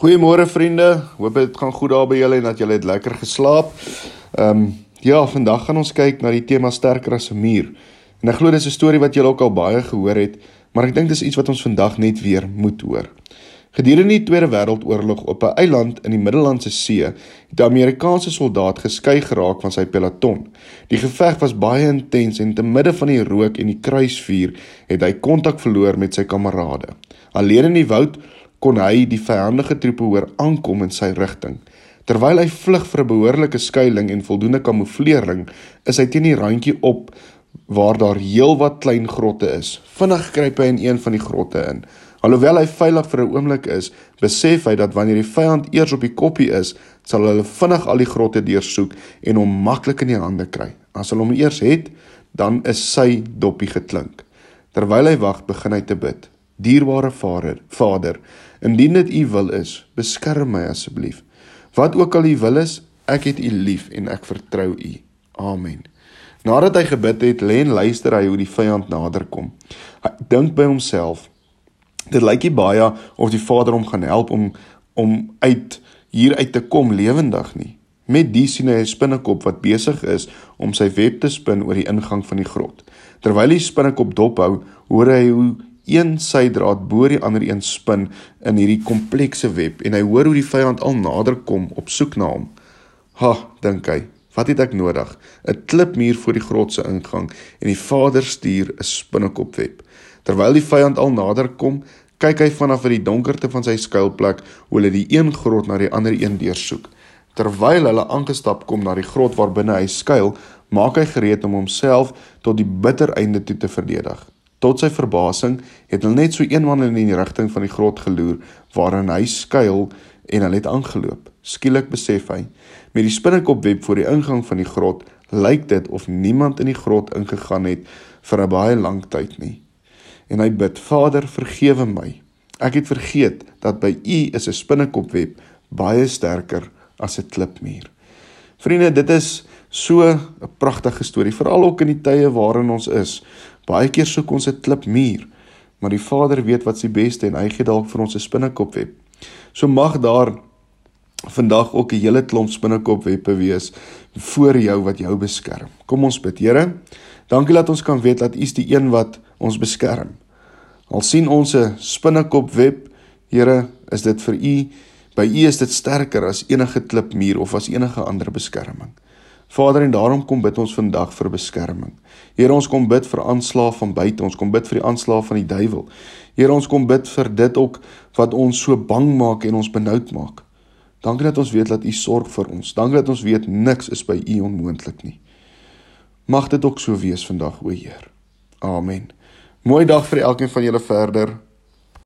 Goeiemôre vriende. Hoop dit gaan goed daar by julle en dat julle het lekker geslaap. Ehm um, ja, vandag gaan ons kyk na die tema sterker as 'n muur. En ek glo dis 'n storie wat julle ook al baie gehoor het, maar ek dink dis iets wat ons vandag net weer moet hoor. Gedurende die Tweede Wêreldoorlog op 'n eiland in die Middellandse See, het 'n Amerikaanse soldaat geskei geraak van sy peloton. Die geveg was baie intens en te midde van die rook en die kruisvuur het hy kontak verloor met sy kamerade. Alleen in die woud kon hy die vyandige troepe hoor aankom in sy rigting. Terwyl hy vlug vir 'n behoorlike skuilings en voldoende kamouflering, is hy teen die randjie op waar daar heelwat klein grotte is. Vinnig kruip hy in een van die grotte in. Alhoewel hy veilig vir 'n oomblik is, besef hy dat wanneer die vyand eers op die koppie is, sal hulle vinnig al die grotte deursoek en hom maklik in die hande kry. As hulle hom eers het, dan is sy doppie geklink. Terwyl hy wag, begin hy te bid. Dierbare Vader, Vader, indien dit U wil is, beskerm my asseblief. Wat ook al U wil is, ek het U lief en ek vertrou U. Amen. Nadat hy gebid het, lê en luister hy hoe die vyand naderkom. Hy dink by homself: Dit lyk nie baie of die Vader hom gaan help om om uit hier uit te kom lewendig nie. Met die sien hy 'n spinnekop wat besig is om sy web te spin oor die ingang van die grot. Terwyl die spinnekop dophou, hoor hy hoe een sydraad bo die ander een spin in hierdie komplekse web en hy hoor hoe die vyand al nader kom op soek na hom. Ha, dink hy, wat het ek nodig? 'n Klipmuur voor die grot se ingang en die Vader stuur 'n spinnekopweb. Terwyl die vyand al nader kom, kyk hy vanaf uit die donkerte van sy skuilplek hoe hulle die een grot na die ander een deursoek. Terwyl hulle aangestap kom na die grot waarbinne hy skuil, maak hy gereed om homself tot die bitter einde toe te verdedig. Tot sy verbasing het hulle net so een man in die rigting van die grot geloer waarin hy skuil en hulle het aangeloop. Skielik besef hy, met die spinnekopweb voor die ingang van die grot, lyk dit of niemand in die grot ingegaan het vir 'n baie lang tyd nie. En hy bid: Vader, vergewe my. Ek het vergeet dat by U is 'n spinnekopweb baie sterker as 'n klipmuur. Vriende, dit is so 'n pragtige storie, veral ook in die tye waarin ons is. Baie keer soek ons 'n klipmuur, maar die Vader weet wat se beste en hy gee dalk vir ons 'n spinnekopweb. So mag daar vandag ook 'n hele klomp spinnekopwebbe wees voor jou wat jou beskerm. Kom ons bid, Here. Dankie dat ons kan weet dat U is die een wat ons beskerm. Al sien ons 'n spinnekopweb, Here, is dit vir U by U is dit sterker as enige klipmuur of as enige ander beskerming. Vader en daarom kom bid ons vandag vir beskerming. Here ons kom bid vir aanslae van buite, ons kom bid vir die aanslae van die duiwel. Here ons kom bid vir dit ook wat ons so bang maak en ons benoud maak. Dankie dat ons weet dat U sorg vir ons. Dankie dat ons weet niks is by U onmoontlik nie. Mag dit ook so wees vandag, o Heer. Amen. Mooi dag vir elkeen van julle verder.